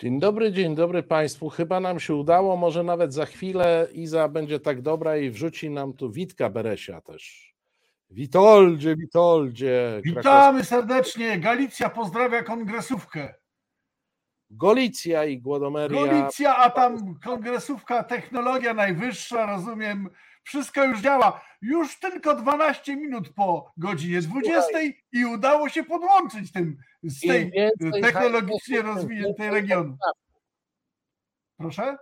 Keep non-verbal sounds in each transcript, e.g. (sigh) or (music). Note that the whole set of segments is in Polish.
Dzień dobry, dzień dobry Państwu. Chyba nam się udało, może nawet za chwilę Iza będzie tak dobra i wrzuci nam tu Witka Beresia też. Witoldzie, Witoldzie. Witamy serdecznie. Galicja pozdrawia kongresówkę. Golicja i Głodomeria. Golicja, a tam kongresówka, technologia najwyższa, rozumiem, wszystko już działa. Już tylko 12 minut po godzinie 20 i udało się podłączyć tym z tej technologicznie rozwiniętej regionu. Proszę?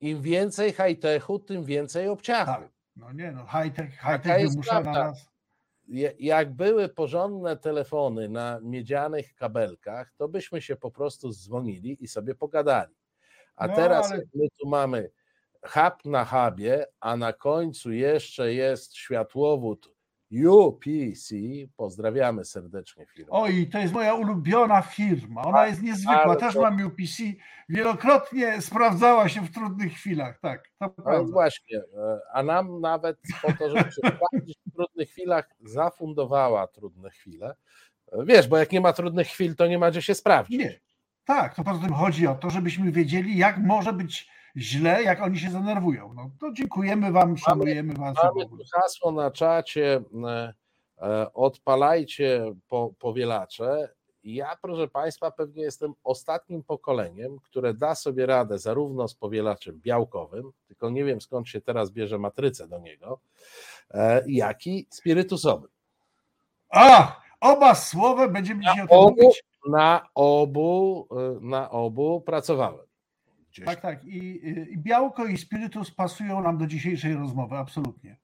Im więcej high-techu, tym więcej obciachu. Tak. No nie, no high-tech, high-tech wymusza na nas jak były porządne telefony na miedzianych kabelkach, to byśmy się po prostu dzwonili i sobie pogadali. A no, teraz ale... my tu mamy hub na hubie, a na końcu jeszcze jest światłowód UPC. Pozdrawiamy serdecznie firmę. Oj, to jest moja ulubiona firma. Ona jest niezwykła. Też to... mam UPC. Wielokrotnie sprawdzała się w trudnych chwilach. Tak, to no właśnie. E, a nam nawet po to, żeby się sprawdzić w trudnych chwilach, zafundowała trudne chwile. E, wiesz, bo jak nie ma trudnych chwil, to nie ma gdzie się sprawdzić. Nie. Tak, to poza tym chodzi o to, żebyśmy wiedzieli, jak może być źle, jak oni się zanerwują. No to dziękujemy Wam, szanujemy Was. Mamy tu hasło na czacie, e, e, odpalajcie po, powielacze. Ja, proszę Państwa, pewnie jestem ostatnim pokoleniem, które da sobie radę zarówno z powielaczem białkowym, tylko nie wiem skąd się teraz bierze matrycę do niego, e, jak i spirytusowym. A, oba słowa będziemy dzisiaj o tym mówić. Na obu, na obu pracowałem. Gdzieś. Tak, tak. I, I białko i spirytus pasują nam do dzisiejszej rozmowy, absolutnie.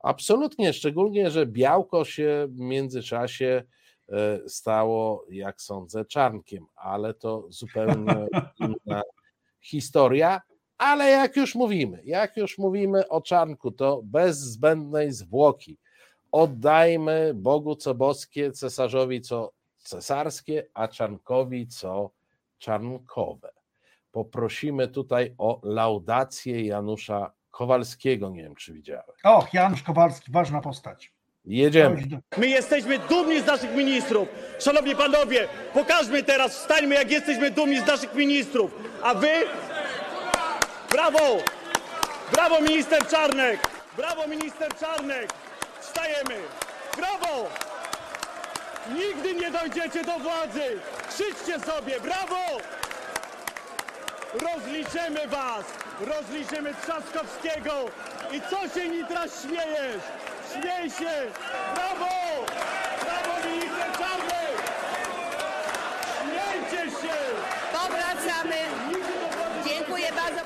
Absolutnie, szczególnie, że białko się w międzyczasie e, stało, jak sądzę, czarnkiem, ale to zupełnie (laughs) inna historia. Ale jak już mówimy, jak już mówimy o czarnku, to bez zbędnej zwłoki oddajmy Bogu co boskie, cesarzowi co cesarskie, a czarnkowi co czarnkowe poprosimy tutaj o laudację Janusza Kowalskiego. Nie wiem, czy widziałem. Och, Janusz Kowalski, ważna postać. Jedziemy. My jesteśmy dumni z naszych ministrów. Szanowni panowie, pokażmy teraz, wstańmy jak jesteśmy dumni z naszych ministrów. A wy? Brawo! Brawo minister Czarnek! Brawo minister Czarnek! Wstajemy! Brawo! Nigdy nie dojdziecie do władzy! Krzyczcie sobie! Brawo! Rozliczymy was! Rozliczymy Trzaskowskiego! I co się Nitra śmiejesz? Śmiej się! Brawo! Brawo minister Czarny! Śmiejcie się! Powracamy. Dziękuję bardzo.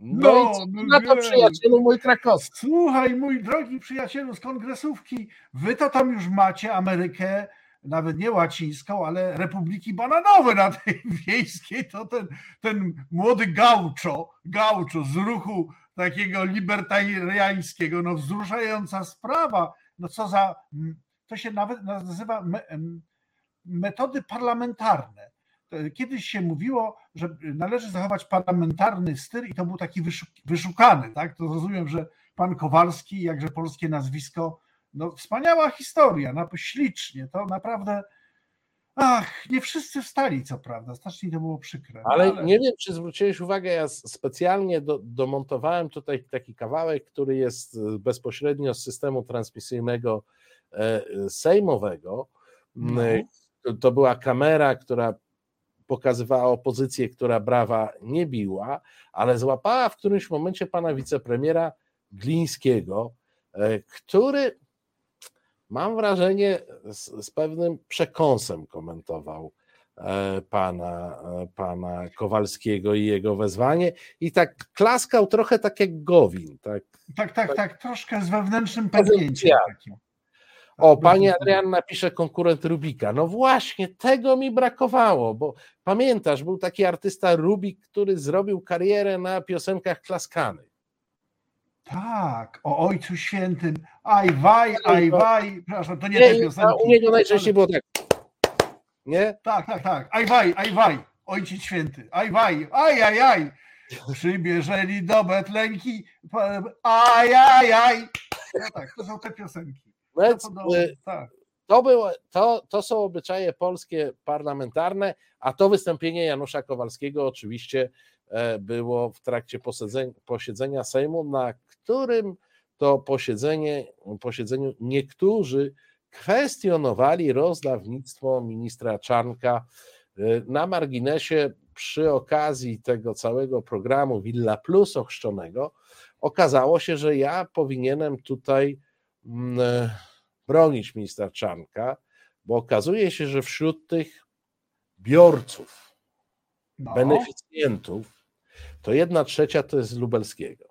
No, no i co no na to przyjacielu mój krakowski. Słuchaj, mój drogi przyjacielu z kongresówki, wy to tam już macie Amerykę nawet nie łacińską, ale Republiki Bananowe na tej (laughs) wiejskiej, to ten, ten młody gauczo, gauczo z ruchu takiego libertariańskiego, no wzruszająca sprawa, no co za, to się nawet nazywa metody parlamentarne. Kiedyś się mówiło, że należy zachować parlamentarny styl i to był taki wyszukany, tak? To rozumiem, że pan Kowalski, jakże polskie nazwisko, no, wspaniała historia, no, ślicznie, to naprawdę. Ach, nie wszyscy wstali, co prawda, strasznie to było przykre. Ale, ale... nie wiem, czy zwróciłeś uwagę, ja specjalnie do, domontowałem tutaj taki kawałek, który jest e, bezpośrednio z systemu transmisyjnego e, sejmowego. No. To, to była kamera, która pokazywała opozycję, która brawa nie biła, ale złapała w którymś momencie pana wicepremiera Glińskiego, który mam wrażenie, z, z pewnym przekąsem komentował e, pana, e, pana Kowalskiego i jego wezwanie i tak klaskał trochę tak jak Gowin. Tak, tak, tak, tak, tak troszkę z wewnętrznym pęknięciem takim. O, pani Adrian napisze konkurent Rubika. No właśnie, tego mi brakowało, bo pamiętasz, był taki artysta Rubik, który zrobił karierę na piosenkach klaskanych. Tak, o Ojcu Świętym. Aj waj, aj waj. Przepraszam, to nie, nie te piosenki. U niego najczęściej było tak. Nie? Tak, tak, tak. Aj waj, aj waj. Ojciec Święty. Aj waj, aj, aj, aj. Przybierzeli do Betlenki. Aj, aj, aj. No tak, to są te piosenki. Powiedz, tak. to, było, to, to są obyczaje polskie parlamentarne, a to wystąpienie Janusza Kowalskiego oczywiście e, było w trakcie posiedzenia Sejmu, na którym to posiedzenie, posiedzeniu niektórzy kwestionowali rozdawnictwo ministra Czarnka. E, na marginesie przy okazji tego całego programu Villa Plus ochrzczonego okazało się, że ja powinienem tutaj mm, e, bronić ministra Czarnka, bo okazuje się, że wśród tych biorców, no. beneficjentów, to jedna trzecia to jest Lubelskiego.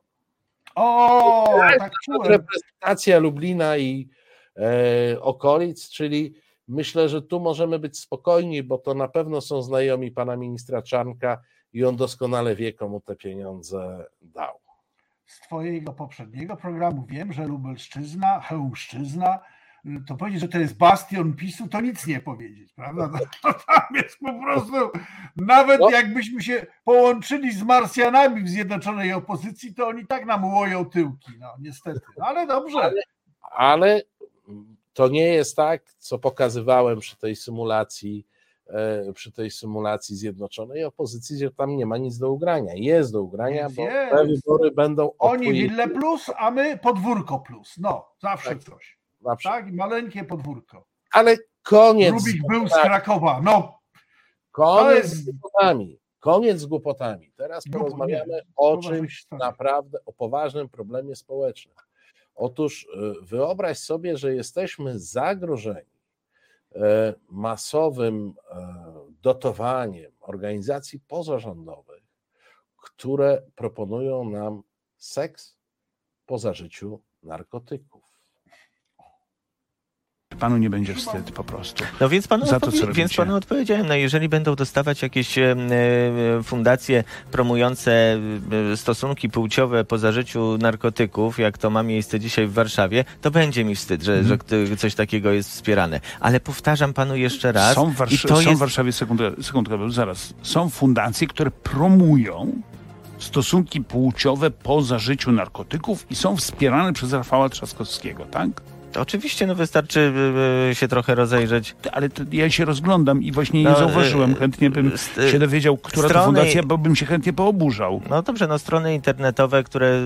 O, tak reprezentacja Lublina i e, okolic, czyli myślę, że tu możemy być spokojni, bo to na pewno są znajomi pana ministra Czarnka i on doskonale wie, komu te pieniądze dał. Z twojego poprzedniego programu wiem, że Lubelszczyzna, Chełmszczyzna, to powiedzieć, że to jest bastion PiSu, to nic nie powiedzieć, prawda? (laughs) To, tam jest po prostu, nawet no. jakbyśmy się połączyli z Marsjanami w zjednoczonej opozycji, to oni tak nam łoją tyłki, no niestety, ale dobrze. Ale, ale to nie jest tak, co pokazywałem przy tej symulacji, e, przy tej symulacji zjednoczonej opozycji, że tam nie ma nic do ugrania. Jest do ugrania, bo te wybory będą. Oni Wille plus, a my podwórko plus. No, zawsze tak. coś. Tak, maleńkie podwórko. Ale koniec. Rubik był z Krakowa. No. Koniec jest... z głupotami. Koniec z głupotami. Teraz porozmawiamy o czymś naprawdę, o poważnym problemie społecznym. Otóż y, wyobraź sobie, że jesteśmy zagrożeni e, masowym e, dotowaniem organizacji pozarządowych, które proponują nam seks po zażyciu narkotyków panu nie będzie wstyd po prostu. No więc panu, za to, co więc panu odpowiedziałem, no jeżeli będą dostawać jakieś e, fundacje promujące stosunki płciowe po zażyciu narkotyków, jak to ma miejsce dzisiaj w Warszawie, to będzie mi wstyd, że, hmm. że coś takiego jest wspierane. Ale powtarzam panu jeszcze raz. Są w, Warsz- są jest... w Warszawie, sekundkę, sekundkę, zaraz, są fundacje, które promują stosunki płciowe po zażyciu narkotyków i są wspierane przez Rafała Trzaskowskiego, tak? Oczywiście, no wystarczy y, y, się trochę rozejrzeć. Ale ja się rozglądam i właśnie no, nie zauważyłem. Y, chętnie bym się dowiedział, która strony, to fundacja, bo bym się chętnie pooburzał. No dobrze, no strony internetowe, które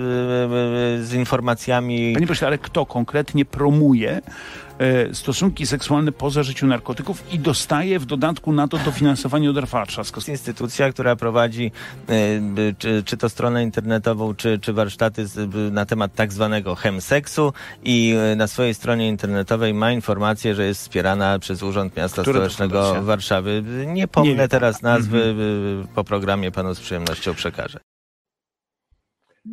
z informacjami... Panie proszę, ale kto konkretnie promuje stosunki seksualne poza życiu narkotyków i dostaje w dodatku na to dofinansowanie od Rafała Trzaskowskiego. Instytucja, która prowadzi e, czy, czy to stronę internetową, czy, czy warsztaty na temat tak zwanego chemseksu i e, na swojej stronie internetowej ma informację, że jest wspierana przez Urząd Miasta Które Stołecznego Warszawy. Nie pomnę Nie teraz nazwy, mhm. po programie panu z przyjemnością przekażę.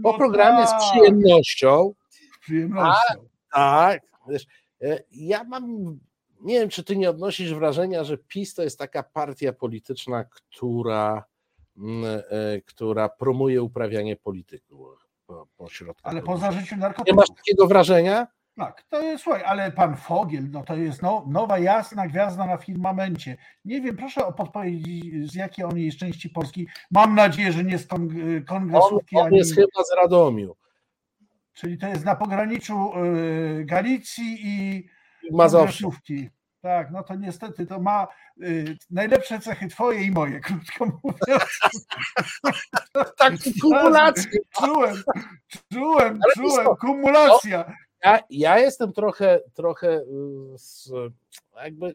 Po programie z przyjemnością. Z przyjemnością. A, tak, wiesz, E, ja mam, nie wiem, czy ty nie odnosisz wrażenia, że PiS to jest taka partia polityczna, która, mm, e, która promuje uprawianie polityków po, po środku. Ale poza życiem narkotyków. Nie masz takiego wrażenia? Tak, to jest, słuchaj, ale pan Fogiel, no to jest no, nowa jasna gwiazda na firmamencie. Nie wiem, proszę o podpowiedzi, z jakiej on jest części Polski. Mam nadzieję, że nie z kongresówki. On, on jest ani... chyba z Radomiu. Czyli to jest na pograniczu y, Galicji i Mazowszówki. Tak, no to niestety to ma y, najlepsze cechy twoje i moje, (laughs) krótko mówiąc. (laughs) tak, kumulacja. (laughs) Czułem, czułem, Ale czułem, to, kumulacja. No, ja, ja jestem trochę, trochę y, z, jakby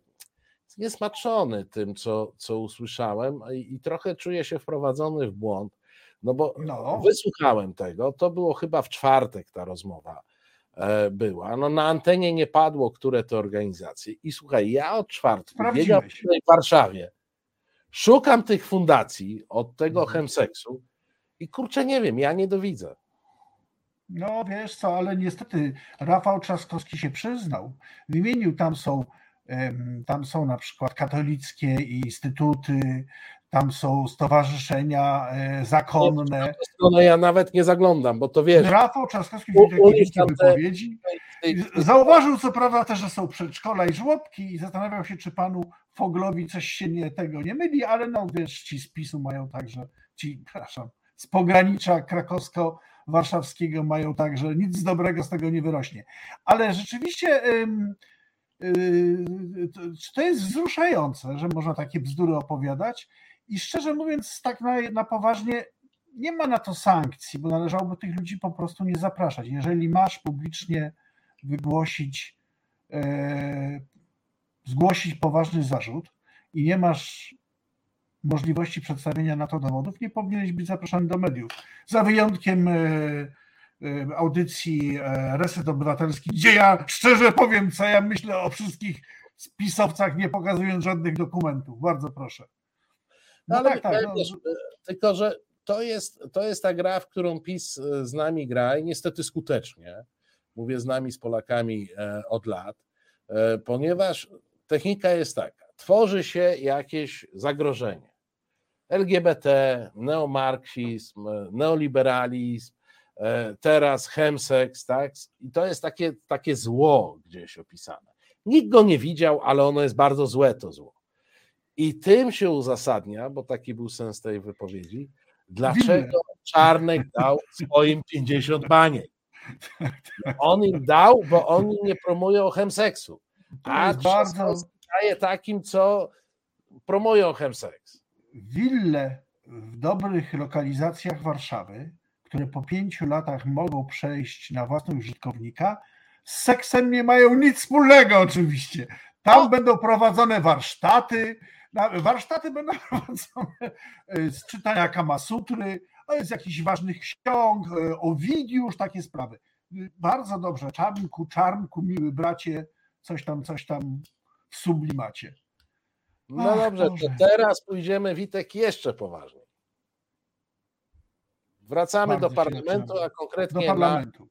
niesmaczony tym, co, co usłyszałem i, i trochę czuję się wprowadzony w błąd no bo no. wysłuchałem tego, to było chyba w czwartek ta rozmowa e, była. No na antenie nie padło, które to organizacje. I słuchaj, ja od czwartku biegam w Warszawie, szukam tych fundacji od tego mhm. chemseksu i kurczę, nie wiem, ja nie dowidzę. No wiesz co, ale niestety Rafał Trzaskowski się przyznał. Wymienił, tam są, tam są na przykład katolickie instytuty, tam są stowarzyszenia e, zakonne. No ja nawet nie zaglądam, bo to wiesz. Rafał Trzaskowski w jakiejś wypowiedzi. Zauważył co prawda też, że są przedszkola i żłobki i zastanawiał się, czy panu Foglowi coś się nie, tego nie myli, ale no wiesz, ci z PiSu mają także, ci, przepraszam, z pogranicza krakowsko-warszawskiego mają także, nic dobrego z tego nie wyrośnie. Ale rzeczywiście Yy, to jest wzruszające, że można takie bzdury opowiadać i szczerze mówiąc, tak na, na poważnie, nie ma na to sankcji, bo należałoby tych ludzi po prostu nie zapraszać. Jeżeli masz publicznie wygłosić, e, zgłosić poważny zarzut i nie masz możliwości przedstawienia na to dowodów, nie powinieneś być zapraszany do mediów. Za wyjątkiem e, e, audycji e, Reset Obywatelski, gdzie ja szczerze powiem, co ja myślę o wszystkich spisowcach, nie pokazując żadnych dokumentów. Bardzo proszę. No, ale tak, tak, no. wiesz, tylko, że to jest, to jest ta gra, w którą PiS z nami gra i niestety skutecznie. Mówię z nami, z Polakami od lat, ponieważ technika jest taka. Tworzy się jakieś zagrożenie. LGBT, neomarksizm, neoliberalizm, e, teraz chemsex, tak? I to jest takie, takie zło gdzieś opisane. Nikt go nie widział, ale ono jest bardzo złe, to zło. I tym się uzasadnia, bo taki był sens tej wypowiedzi, dlaczego Czarnek dał swoim 50 baniek. On im dał, bo oni nie promują chemseksu. A bardzo daje takim, co promują chemseks wille w dobrych lokalizacjach Warszawy, które po pięciu latach mogą przejść na własność użytkownika, z seksem nie mają nic wspólnego oczywiście. Tam o. będą prowadzone warsztaty, warsztaty będą (laughs) prowadzone e, z czytania Kamasutry, z jakichś ważnych ksiąg, e, Owidiusz, takie sprawy. Bardzo dobrze, czarnku, czarnku, miły bracie, coś tam, coś tam w sublimacie. No Ach, dobrze, to teraz pójdziemy, Witek, jeszcze poważniej. Wracamy Bardzo do parlamentu, a konkretnie parlamentu.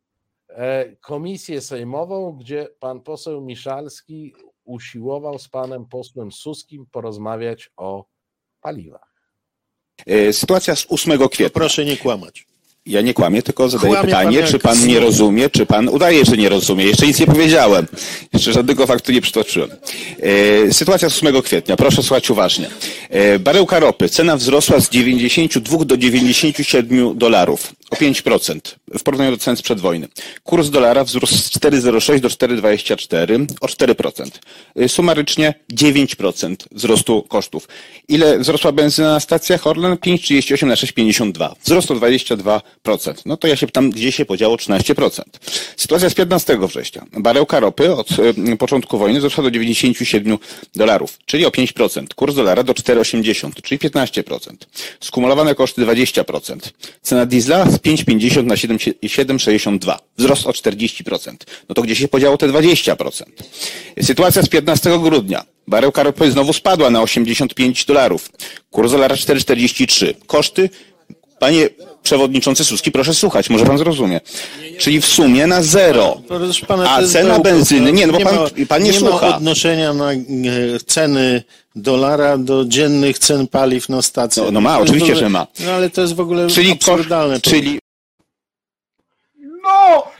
na e, komisję sejmową, gdzie pan poseł Miszalski usiłował z panem posłem Suskim porozmawiać o paliwach. E, sytuacja z 8 kwietnia. proszę nie kłamać. Ja nie kłamię, tylko zadaję Kłamie pytanie, pan czy pan nie rozumie, czy pan udaje, że nie rozumie. Jeszcze nic nie powiedziałem. Jeszcze żadnego faktu nie przytoczyłem. E, sytuacja z 8 kwietnia. Proszę słuchać uważnie. E, baryłka ropy. Cena wzrosła z 92 do 97 dolarów. O 5% w porównaniu do cen sprzed wojny. Kurs dolara wzrósł z 4,06 do 4,24 o 4%. E, sumarycznie 9% wzrostu kosztów. Ile wzrosła benzyna na stacjach Orlen? 5,38 na 6,52. Wzrost o 22%. No to ja się pytam, gdzie się podziało 13%. Sytuacja z 15 września. Barełka ropy od y, początku wojny doszła do 97 dolarów, czyli o 5%. Kurs dolara do 4,80, czyli 15%. Skumulowane koszty 20%. Cena diesla z 5,50 na 7,62. Wzrost o 40%. No to gdzie się podziało te 20%? Sytuacja z 15 grudnia. Barełka ropy znowu spadła na 85 dolarów. Kurs dolara 4,43. Koszty Panie przewodniczący Suski, proszę słuchać, może pan zrozumie. Czyli w sumie na zero. A cena benzyny, nie, no bo pan, pan nie, nie słucha. ma odnoszenia na e, ceny dolara do dziennych cen paliw na stacji. No, no ma, oczywiście, ogóle, że ma. No ale to jest w ogóle czyli absurdalne. Czyli...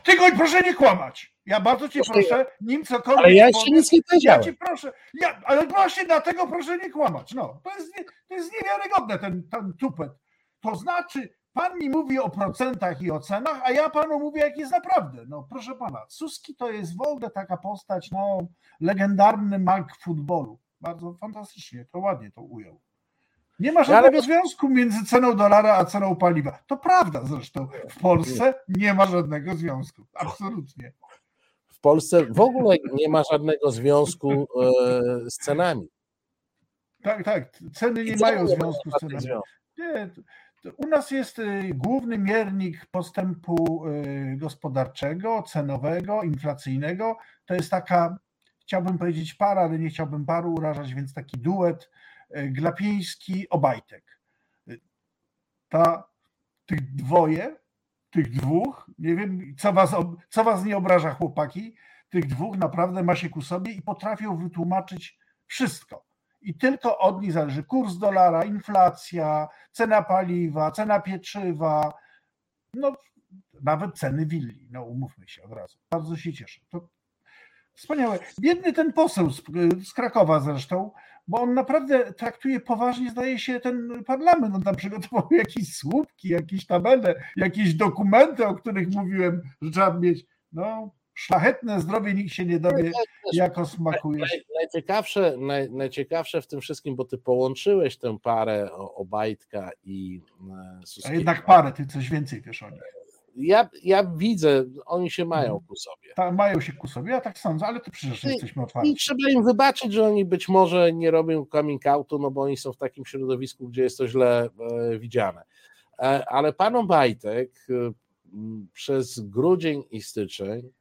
No, tylko proszę nie kłamać. Ja bardzo cię proszę, nim cokolwiek. Ale ja jeszcze nic nie powiedziałem. Ja cię proszę, ja, ale właśnie dlatego proszę nie kłamać. No, to jest, nie, to jest niewiarygodne, ten, ten tupet. To znaczy, pan mi mówi o procentach i o cenach, a ja panu mówię, jak jest naprawdę. No proszę pana, Suski to jest w ogóle taka postać, no legendarny mag futbolu. Bardzo fantastycznie, to ładnie to ujął. Nie ma żadnego Ale... związku między ceną dolara a ceną paliwa. To prawda zresztą. W Polsce nie ma żadnego związku. Absolutnie. W Polsce w ogóle nie ma żadnego związku e, z cenami. Tak, tak. Ceny nie mają związku z cenami. Nie, u nas jest y, główny miernik postępu y, gospodarczego, cenowego, inflacyjnego. To jest taka, chciałbym powiedzieć para, ale nie chciałbym paru urażać, więc taki duet y, Glapiński-Obajtek. Ta, tych dwoje, tych dwóch, nie wiem, co was, co was nie obraża, chłopaki, tych dwóch naprawdę ma się ku sobie i potrafią wytłumaczyć wszystko i tylko od nich zależy kurs dolara, inflacja, cena paliwa, cena pieczywa, no nawet ceny willi, no umówmy się od razu. Bardzo się cieszę. To wspaniałe. Biedny ten poseł z, z Krakowa zresztą, bo on naprawdę traktuje poważnie, zdaje się, ten parlament. On tam przygotował (laughs) jakieś słupki, jakieś tabele, jakieś dokumenty, o których mówiłem, że trzeba mieć. No, szlachetne zdrowie nikt się nie dowie, jako smakuje. Naj, najciekawsze, naj, najciekawsze w tym wszystkim, bo ty połączyłeś tę parę Obajtka i Suskiego. A jednak parę, ty coś więcej wiesz o nich. Ja, ja widzę, oni się mają mhm. ku sobie. Ta, mają się ku sobie, ja tak sądzę, ale to przecież jesteśmy otwarci. I trzeba im wybaczyć, że oni być może nie robią coming outu, no bo oni są w takim środowisku, gdzie jest to źle e, widziane. E, ale pan Obajtek e, przez grudzień i styczeń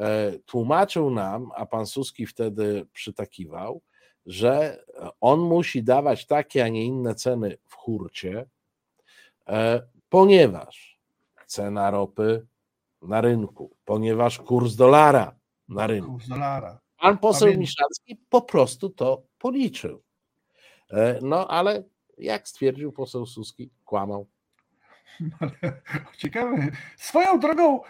E, tłumaczył nam, a pan Suski wtedy przytakiwał, że on musi dawać takie, a nie inne ceny w hurcie, e, ponieważ cena ropy na rynku, ponieważ kurs dolara na rynku. Kurs dolara. Pan poseł Pamiętam. Miszalski po prostu to policzył. E, no ale jak stwierdził poseł Suski, kłamał. Ciekawe. Swoją drogą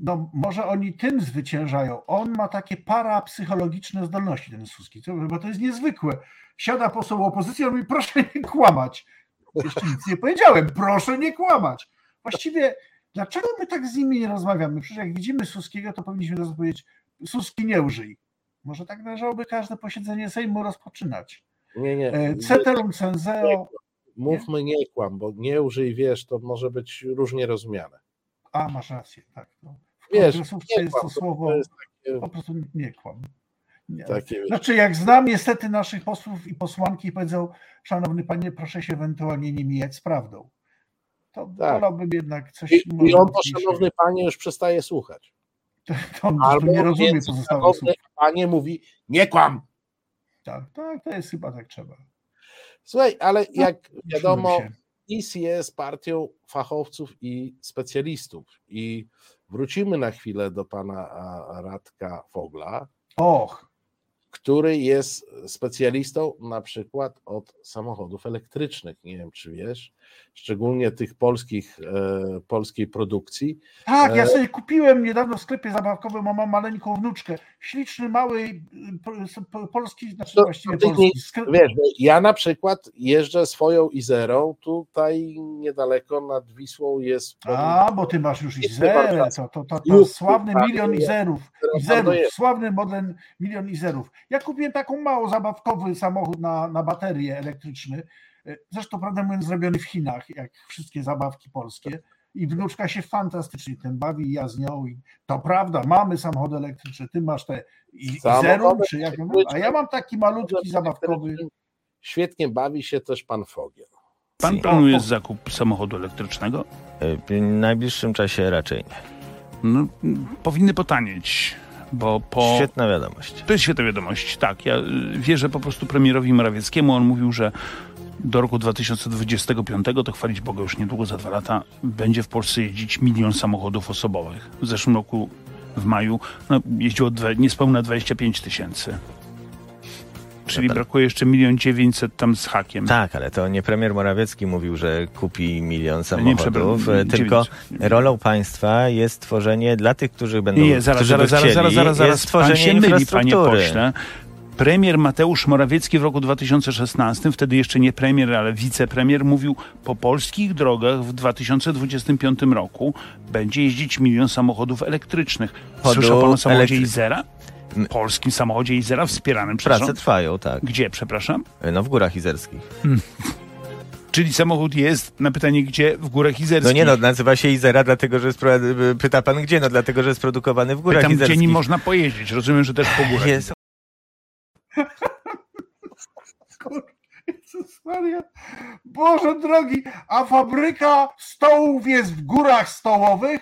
no może oni tym zwyciężają. On ma takie parapsychologiczne zdolności, ten Suski, bo to jest niezwykłe. Siada poseł opozycji, on mówi, proszę nie kłamać. Jeszcze nic nie powiedziałem, proszę nie kłamać. Właściwie, dlaczego my tak z nimi nie rozmawiamy? Przecież jak widzimy Suskiego, to powinniśmy teraz powiedzieć, Suski nie użyj. Może tak należałoby każde posiedzenie Sejmu rozpoczynać. Nie, nie. E, ceterum censeo. Mówmy nie kłam, bo nie użyj, wiesz, to może być różnie rozumiane. A, masz rację, tak. No. W Wiesz, nie jest to słowo, to takie... po prostu nie kłam. Nie. Takie... Znaczy, jak znam niestety naszych posłów i posłanki, powiedzą, szanowny panie, proszę się ewentualnie nie mijać z prawdą. To tak. wolałbym jednak coś... I, i on, szanowny panie, już przestaje słuchać. (laughs) To, to Albo nie rozumie pozostałych słów. Panie mówi, nie kłam. Tak, tak, to jest chyba tak trzeba. Słuchaj, ale no, jak wiadomo, PiS jest partią fachowców i specjalistów. I wrócimy na chwilę do pana Radka Fogla. Och który jest specjalistą na przykład od samochodów elektrycznych. Nie wiem, czy wiesz, szczególnie tych polskich, e, polskiej produkcji. Tak, ja e, sobie kupiłem niedawno w sklepie zabawkowym, mam maleńką wnuczkę. Śliczny, mały polski, znaczy to, właściwie to polski. Wiesz, ja na przykład jeżdżę swoją Izerą, tutaj niedaleko nad Wisłą jest... A, bo ty masz już Izerę, to, to, to, to sławny milion Izerów, Izerów sławny model milion Izerów. Ja kupiłem taką mało zabawkowy samochód na, na baterię elektryczny. Zresztą, prawdę mówiąc, zrobiony w Chinach, jak wszystkie zabawki polskie. I wnuczka się fantastycznie tym bawi, ja z nią. I to prawda, mamy samochód elektryczny, ty masz te zero, czy jak a ja mam taki malutki zabawkowy. Świetnie bawi się też pan Fogiel. Pan planuje zakup samochodu elektrycznego? W najbliższym czasie raczej nie. No, powinny potanieć bo po... Świetna wiadomość. To jest świetna wiadomość, tak. Ja y, wierzę po prostu premierowi Morawieckiemu. On mówił, że do roku 2025, to chwalić Boga już niedługo, za dwa lata, będzie w Polsce jeździć milion samochodów osobowych. W zeszłym roku w maju no, jeździło dwe, niespełna 25 tysięcy. Czyli no brakuje jeszcze milion dziewięćset tam z hakiem. Tak, ale to nie premier Morawiecki mówił, że kupi milion samochodów, nie, tylko rolą państwa jest tworzenie dla tych, którzy będą nie, zaraz, którzy zaraz, zaraz, zaraz, zaraz, zaraz, myli, panie pośle. Premier Mateusz Morawiecki w roku 2016, wtedy jeszcze nie premier, ale wicepremier, mówił, po polskich drogach w 2025 roku będzie jeździć milion samochodów elektrycznych. Słyszał pan o samochodzie elektry... Izera? polskim samochodzie Izera wspieranym przez Prace trwają, tak. Gdzie, przepraszam? No w Górach Izerskich. Hmm. Czyli samochód jest na pytanie, gdzie w Górach Izerskich? No nie no, nazywa się Izera, dlatego że jest, pyta pan gdzie? No dlatego, że jest produkowany w Górach Pytam, Izerskich. gdzie nie można pojeździć. Rozumiem, że też po górach. Jest. (laughs) Jezus Maria. Boże drogi, a fabryka stołów jest w górach stołowych,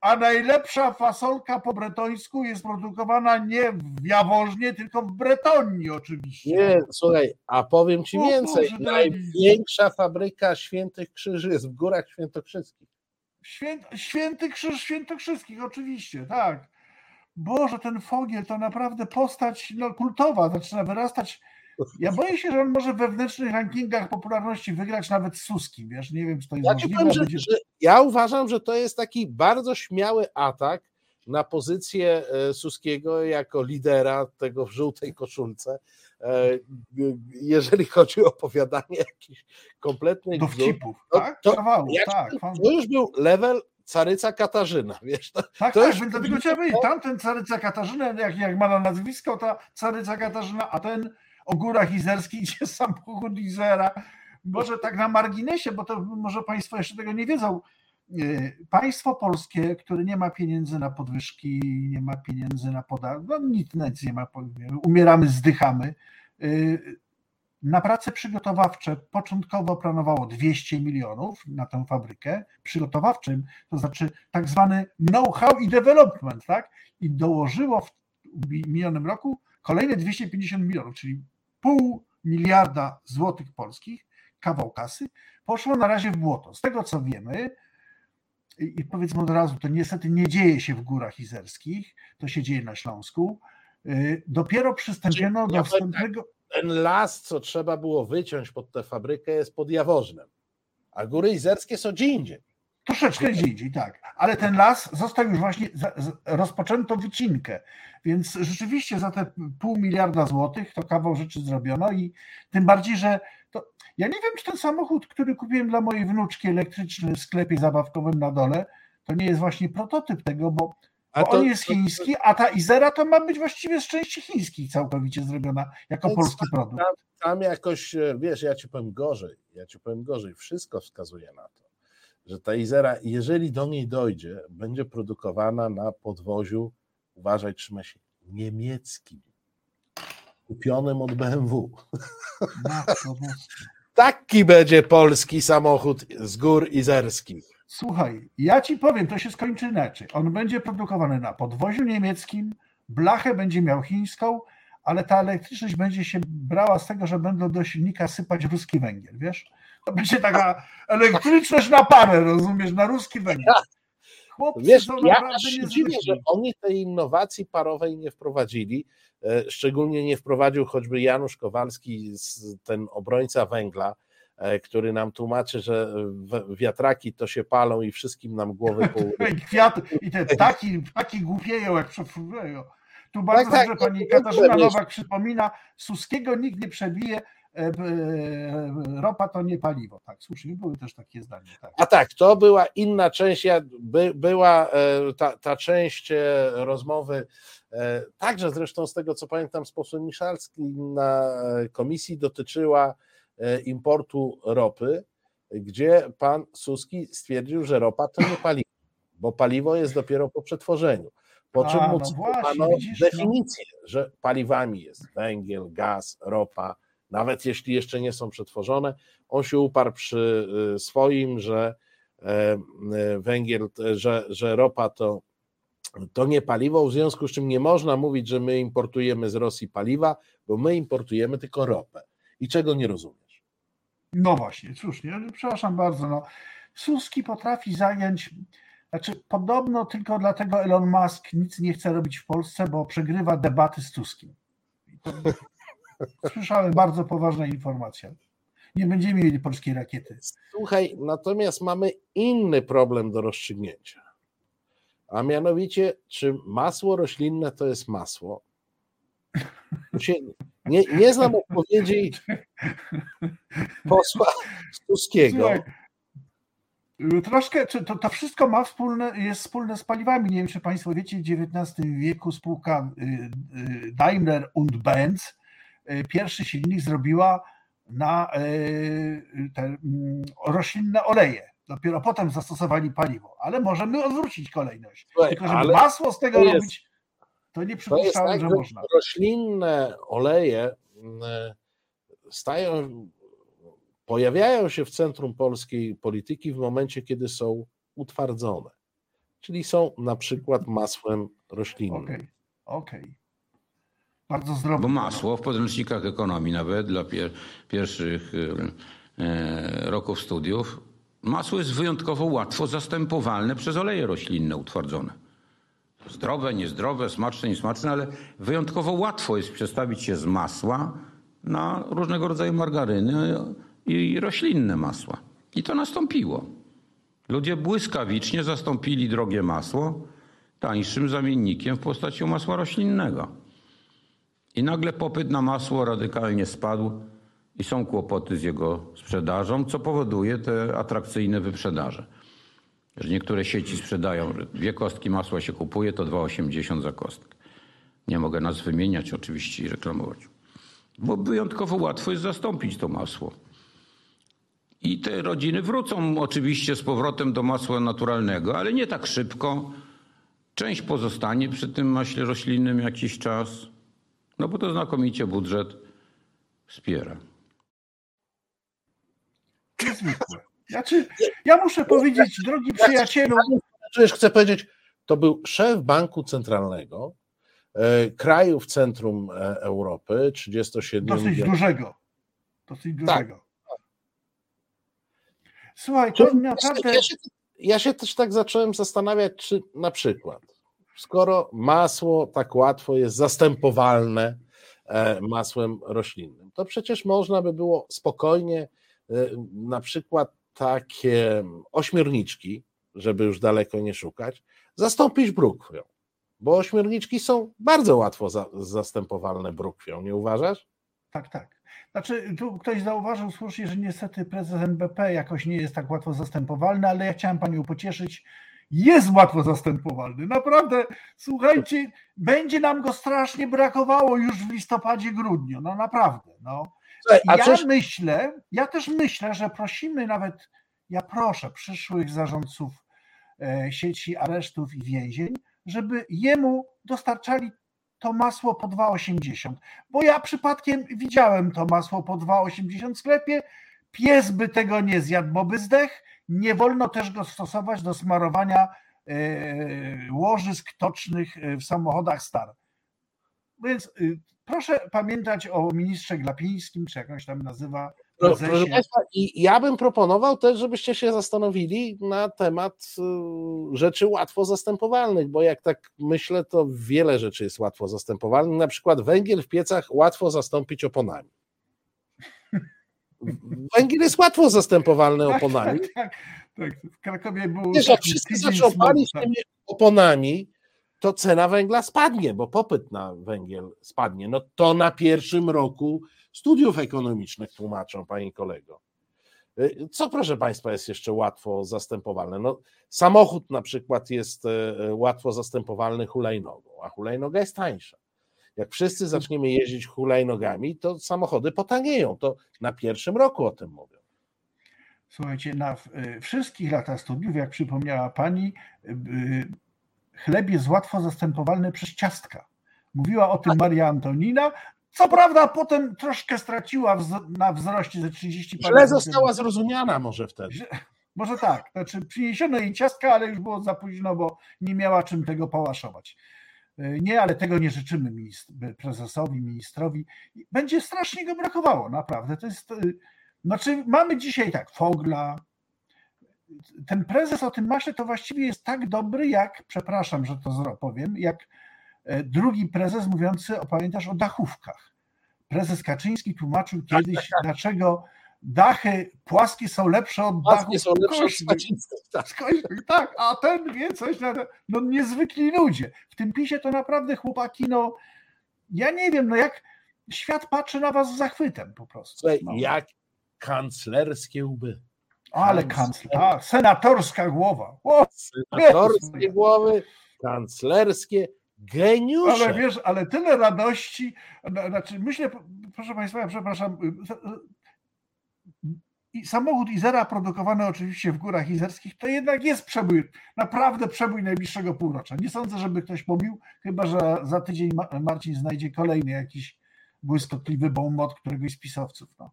a najlepsza fasolka po bretońsku jest produkowana nie w Jaworznie, tylko w Bretonii oczywiście. Nie, słuchaj, a powiem ci o, więcej, Boże, największa fabryka Świętych Krzyży jest w Górach Świętokrzyskich. Święty Krzyż Świętokrzyskich, oczywiście, tak. Boże, ten Fogiel to naprawdę postać no, kultowa, zaczyna wyrastać ja boję się, że on może w wewnętrznych rankingach popularności wygrać nawet z Suskim, wiesz, nie wiem, czy to jest ja możliwe. Powiem, że, będzie... że ja uważam, że to jest taki bardzo śmiały atak na pozycję e, Suskiego jako lidera tego w żółtej koszulce, e, jeżeli chodzi o opowiadanie jakichś kompletnych dowcipów, to, tak? To, tak, to już był level caryca Katarzyna, (laughs) wiesz? To, Tak, to tak, już- dlatego chciałem powiedzieć, tamten caryca Katarzyna, jak, jak ma na nazwisko, ta caryca Katarzyna, a ten o górach izerskich, (laughs) gdzie samochód Izera, może tak na marginesie, bo to może Państwo jeszcze tego nie wiedzą, Yy, Państwo polskie, które nie ma pieniędzy na podwyżki, nie ma pieniędzy na podatki, no nic, nic nie ma, umieramy, zdychamy. Na prace przygotowawcze początkowo planowało 200 milionów na tę fabrykę. Przygotowawczym, to znaczy tak zwany know-how i development, tak? I dołożyło w minionym roku kolejne 250 milionów, czyli pół miliarda złotych polskich, kawał kasy, poszło na razie w błoto. Z tego co wiemy, i powiedzmy od razu, to niestety nie dzieje się w górach izerskich, to się dzieje na Śląsku. Yy, Dopiero przystąpiono do powiem wstępnego. Ten las, co trzeba było wyciąć pod tę fabrykę, jest pod Jaworznem, a góry izerskie są gdzie indziej. Troszeczkę gdzie indziej, tak. Ale ten las został już właśnie, rozpoczęto wycinkę, więc rzeczywiście za te pół miliarda złotych to kawał rzeczy zrobiono i tym bardziej, że to, ja nie wiem, czy ten samochód, który kupiłem dla mojej wnuczki elektryczny w sklepie zabawkowym na dole, to nie jest właśnie prototyp tego, bo, bo to- on jest chiński, a ta Izera to ma być właściwie z części chińskich całkowicie zrobiona jako polski produkt. Tam, tam jakoś, e, wiesz, ja ci powiem gorzej, ja ci powiem gorzej, wszystko wskazuje na to, że ta Izera, jeżeli do niej dojdzie, będzie produkowana na podwoziu, uważaj, trzymaj się, niemieckim, kupionym od BMW. Matko. Taki będzie polski samochód z gór izerskich. Słuchaj, ja ci powiem, to się skończy inaczej. On będzie produkowany na podwoziu niemieckim, blachę będzie miał chińską, ale ta elektryczność będzie się brała z tego, że będą do silnika sypać ruski węgiel, wiesz? To będzie taka elektryczność na parę, rozumiesz, na ruski węgiel. Chłopcy Wiesz, ja się dziwię, że oni tej innowacji parowej nie wprowadzili. E, Szczególnie nie wprowadził choćby Janusz Kowalski, ten obrońca węgla, który nam tłumaczy, że w- wiatraki to się palą i wszystkim nam głowy (laughs) po... I kwiaty, i te ptaki, ptaki głupieją jak przefruwają. Tu bardzo tak, dobrze to pani Katarzyna Nowak przypomina, Suskiego nikt nie przebije, e, e, ropa to nie paliwo. Tak, słusznie, były też takie zdania. Tak. A tak, to była inna część, ja, by, była e, ta, ta część e, rozmowy, e, także zresztą z tego co pamiętam z posłem Miszalskim na e, komisji dotyczyła e, importu ropy, gdzie pan Suski stwierdził, że ropa to nie paliwo, bo paliwo jest dopiero po przetworzeniu. Po czym A, mu no cytowano no. definicję, że paliwami jest węgiel, gaz, ropa, nawet jeśli jeszcze nie są przetworzone. On się uparł przy y, swoim, że e, y, węgiel, że, że ropa to, to nie paliwo, w związku z czym nie można mówić, że my importujemy z Rosji paliwa, bo my importujemy tylko ropę. I czego nie rozumiesz? No właśnie, słusznie, ale przepraszam bardzo. No. Suski potrafi zająć, znaczy podobno tylko dlatego Elon Musk nic nie chce robić w Polsce, bo przegrywa debaty z Tuskiem. (laughs) Słyszałem bardzo poważna informacja. Nie będziemy mieli polskiej rakiety. Słuchaj, natomiast mamy inny problem do rozstrzygnięcia. A mianowicie, czy masło roślinne to jest masło? Tu Się, nie, nie znam odpowiedzi posła. Słuchaj, y, Troszkę, to, to wszystko ma wspólne, jest wspólne z paliwami. Nie wiem, czy Państwo wiecie, w XIX wieku spółka y, y, Daimler und Benz pierwszy silnik zrobiła na te mm, roślinne oleje. Dopiero potem zastosowali paliwo, ale możemy odwrócić kolejność. Słuchaj, Tylko żeby masło z tego robić, to nie To jest przypuszczałem, tak, że że można. roślinne oleje mm, stają, pojawiają się w centrum polskiej polityki w momencie, kiedy są utwardzone. Czyli są na przykład masłem roślinnym. Okej, okej. Bardzo zdrowe. Bo masło w podręcznikach ekonomii nawet dla pier pierwszych e, e, roków studiów, masło jest wyjątkowo łatwo zastępowalne przez oleje roślinne utwardzone. Zdrowe, niezdrowe, smaczne, niesmaczne, ale wyjątkowo łatwo jest przestawić się z masła na różnego rodzaju margaryny i roślinne masła. I to nastąpiło. Ludzie błyskawicznie zastąpili drogie masło tańszym zamiennikiem w postaci masła roślinnego. I nagle popyt na masło radykalnie spadł i są kłopoty z jego sprzedażą, co powoduje te atrakcyjne wyprzedaże. Że niektóre sieci sprzedają, że dwie kostki masła się kupuje, to 2,80 za kostkę. Nie mogę nas wymieniać oczywiście i reklamować. Bo wyjątkowo łatwo jest zastąpić to masło. I te rodziny wrócą oczywiście z powrotem do masła naturalnego, ale nie tak szybko. Część pozostanie przy tym maśle roślinnym jakiś czas, no bo to znakomicie budżet wspiera. Znaczy, ja muszę powiedzieć, drogi przyjacielu, Przecież chcę powiedzieć, to był szef Banku Centralnego e, kraju w centrum e, Europy, 37 dosyć milionów. dużego. Dosyć Tak. dużego. Słuchaj, to naprawdę. Ja się, ja się też tak zacząłem zastanawiać, czy na przykład, skoro masło tak łatwo jest zastępowalne e, masłem roślinnym, to przecież można by było spokojnie e, na przykład takie ośmiorniczki, żeby już daleko nie szukać, zastąpić brukwią. Bo ośmiorniczki są bardzo łatwo za, zastępowalne brukwią, nie uważasz? Tak, tak. Znaczy, tu ktoś zauważył słusznie, że niestety prezes NBP jakoś nie jest tak łatwo zastępowalny, ale ja chciałem panią pocieszyć. Jest łatwo zastępowalny. Naprawdę, słuchajcie, będzie nam go strasznie brakowało już w listopadzie, grudniu. No naprawdę. No. A Ja przecież- myślę, ja też myślę, że prosimy nawet, ja proszę przyszłych zarządców e, sieci aresztów i więzień, żeby jemu dostarczali to masło po 2,80. Bo ja przypadkiem widziałem to masło po 2,80 w sklepie. Pies by tego nie zjadł, bo by zdech. Nie wolno też go stosować do smarowania e, łożysk tocznych e, w samochodach star. Więc y, proszę pamiętać o ministrze Glapińskim, czy jakąś tam nazywa. Pro, proszę. Państwa, i ja bym proponował też, żebyście się zastanowili na temat y, rzeczy łatwo zastępowalnych, bo jak tak myślę, to wiele rzeczy jest łatwo zastępowalnych. Na przykład węgiel w piecach łatwo zastąpić oponami. (laughs) Węgiel jest łatwo zastępowalny Tak, oponami. Tak, tak, tak. W Krakowie był. Wiesz, jak wszyscy smogu, palić tak. tymi oponami, to cena węgla spadnie, bo popyt na węgiel spadnie. No to na pierwszym roku studiów ekonomicznych tłumaczą, pani kolego. Y, Co proszę Państwa jest jeszcze łatwo zastępowalne? No, samochód na przykład jest e, e, łatwo zastępowalny hulajnogą, a hulajnoga jest tańsza. Jak wszyscy zaczniemy jeździć hulajnogami, to samochody potanieją. To na pierwszym roku o tym mówią. Słuchajcie, na y, wszystkich latach studiów, jak przypomniała pani, y, chleb jest łatwo zastępowalny przez ciastka. Mówiła o tym Maria Antonina. Co prawda, potem troszkę straciła na wzroście ze 30 parę Źle została zrozumiana może wtedy. Może tak, znaczy przyniesiono jej ciastka, ale już było za późno, bo nie miała czym tego pałaszować. Y, Nie, ale tego nie życzymy ministr- prezesowi, ministrowi. Będzie strasznie go brakowało, naprawdę. To jest, y, znaczy mamy dzisiaj tak, Fogla. Ten prezes o tym maśle to właściwie jest tak dobry, jak, przepraszam, że to powiem, jak e, drugi prezes mówiący, o, pamiętasz, o dachówkach. Prezes Kaczyński tłumaczył kiedyś, dlaczego dachy płaskie są lepsze od Płaskie dachów są lepsze od tak. Tak, a ten wie coś, na, no niezwykli ludzie. W tym pisie to naprawdę chłopaki, no ja nie wiem, no jak świat patrzy na was z zachwytem po prostu. Słuchaj, No. jak kanclerskie łby. Ale kancler, a, senatorska głowa. O, Senatorskie głowy, kanclerskie, geniusze. ale wiesz, ale tyle radości, na- znaczy myślę, proszę Państwa, ja przepraszam, i samochód Izera produkowany oczywiście w górach izerskich, to jednak jest przebój, naprawdę przebój najbliższego półrocza. Nie sądzę, żeby ktoś pobił, chyba że za tydzień Ma- Marcin znajdzie kolejny jakiś błyskotliwy bombot któregoś z pisowców. No.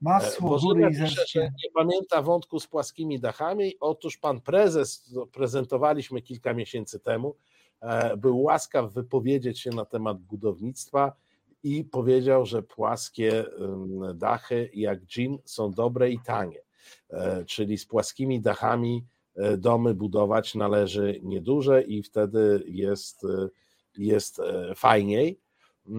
Masło, Bożena góry że izerskie. nie pamięta wątku z płaskimi dachami. Otóż pan prezes, to prezentowaliśmy kilka miesięcy temu, e, był łaskaw wypowiedzieć się na temat budownictwa i powiedział, że płaskie dachy jak dżin są dobre i tanie. E, Czyli z płaskimi dachami e, domy budować należy nieduże i wtedy jest, e, jest e, fajniej.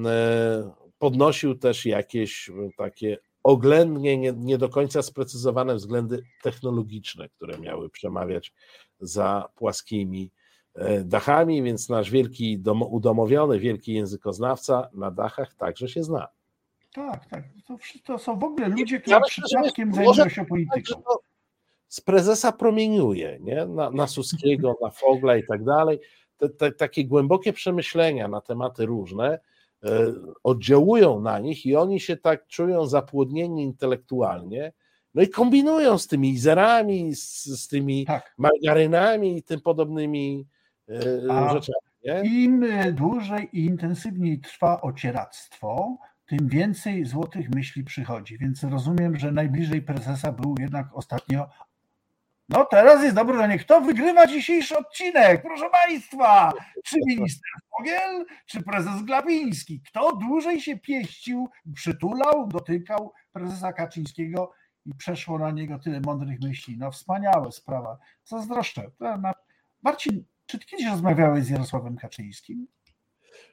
E, Podnosił też jakieś e, takie oględnie nie, nie do końca sprecyzowane względy technologiczne, które miały przemawiać za płaskimi e, dachami, więc nasz wielki dom, udomowiony, wielki językoznawca na dachach także się zna. Tak, tak. To, to są w ogóle ludzie, Ja którzy że przypadkiem zajmują się tak, polityką. z prezesa promieniuje, nie? Na, na Suskiego, na Fogla i tak dalej. Te, te, takie głębokie przemyślenia na tematy różne oddziałują na nich i oni się tak czują zapłodnieni intelektualnie, no i kombinują z tymi izerami, z, z tymi tak. margarynami i tym podobnymi e, A rzeczami. Nie? Im dłużej i intensywniej trwa ocieractwo, tym więcej złotych myśli przychodzi. Więc rozumiem, że najbliżej prezesa był jednak ostatnio. No teraz jest dobre pytanie, kto wygrywa dzisiejszy odcinek? Proszę Państwa, czy minister Fogiel, czy prezes Glapiński? Kto dłużej się pieścił, przytulał, dotykał prezesa Kaczyńskiego i przeszło na niego tyle mądrych myśli? No wspaniała sprawa. Zazdroszczę. Marcin, czy ty kiedyś rozmawiałeś z Jarosławem Kaczyńskim?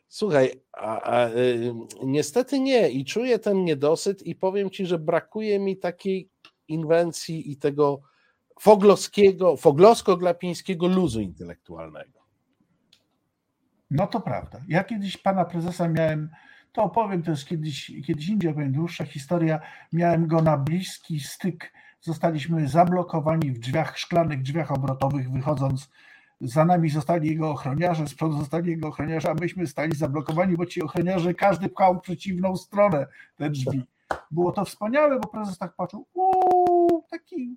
Słuchaj, a, a, y, niestety nie i czuję ten niedosyt i powiem ci, że brakuje mi takiej inwencji i tego foglowskiego, foglosko-glapińskiego luzu intelektualnego. No to prawda. Ja kiedyś pana prezesa miałem, to opowiem też kiedyś, kiedyś indziej, opowiem dłuższa historia, miałem go na bliski styk, zostaliśmy zablokowani w drzwiach, szklanych drzwiach obrotowych, wychodząc za nami zostali jego ochroniarze, z przodu zostali jego ochroniarze, a myśmy stali zablokowani, bo ci ochroniarze każdy pchał w przeciwną stronę te drzwi. Było to wspaniałe, bo prezes tak patrzył, uuu, taki,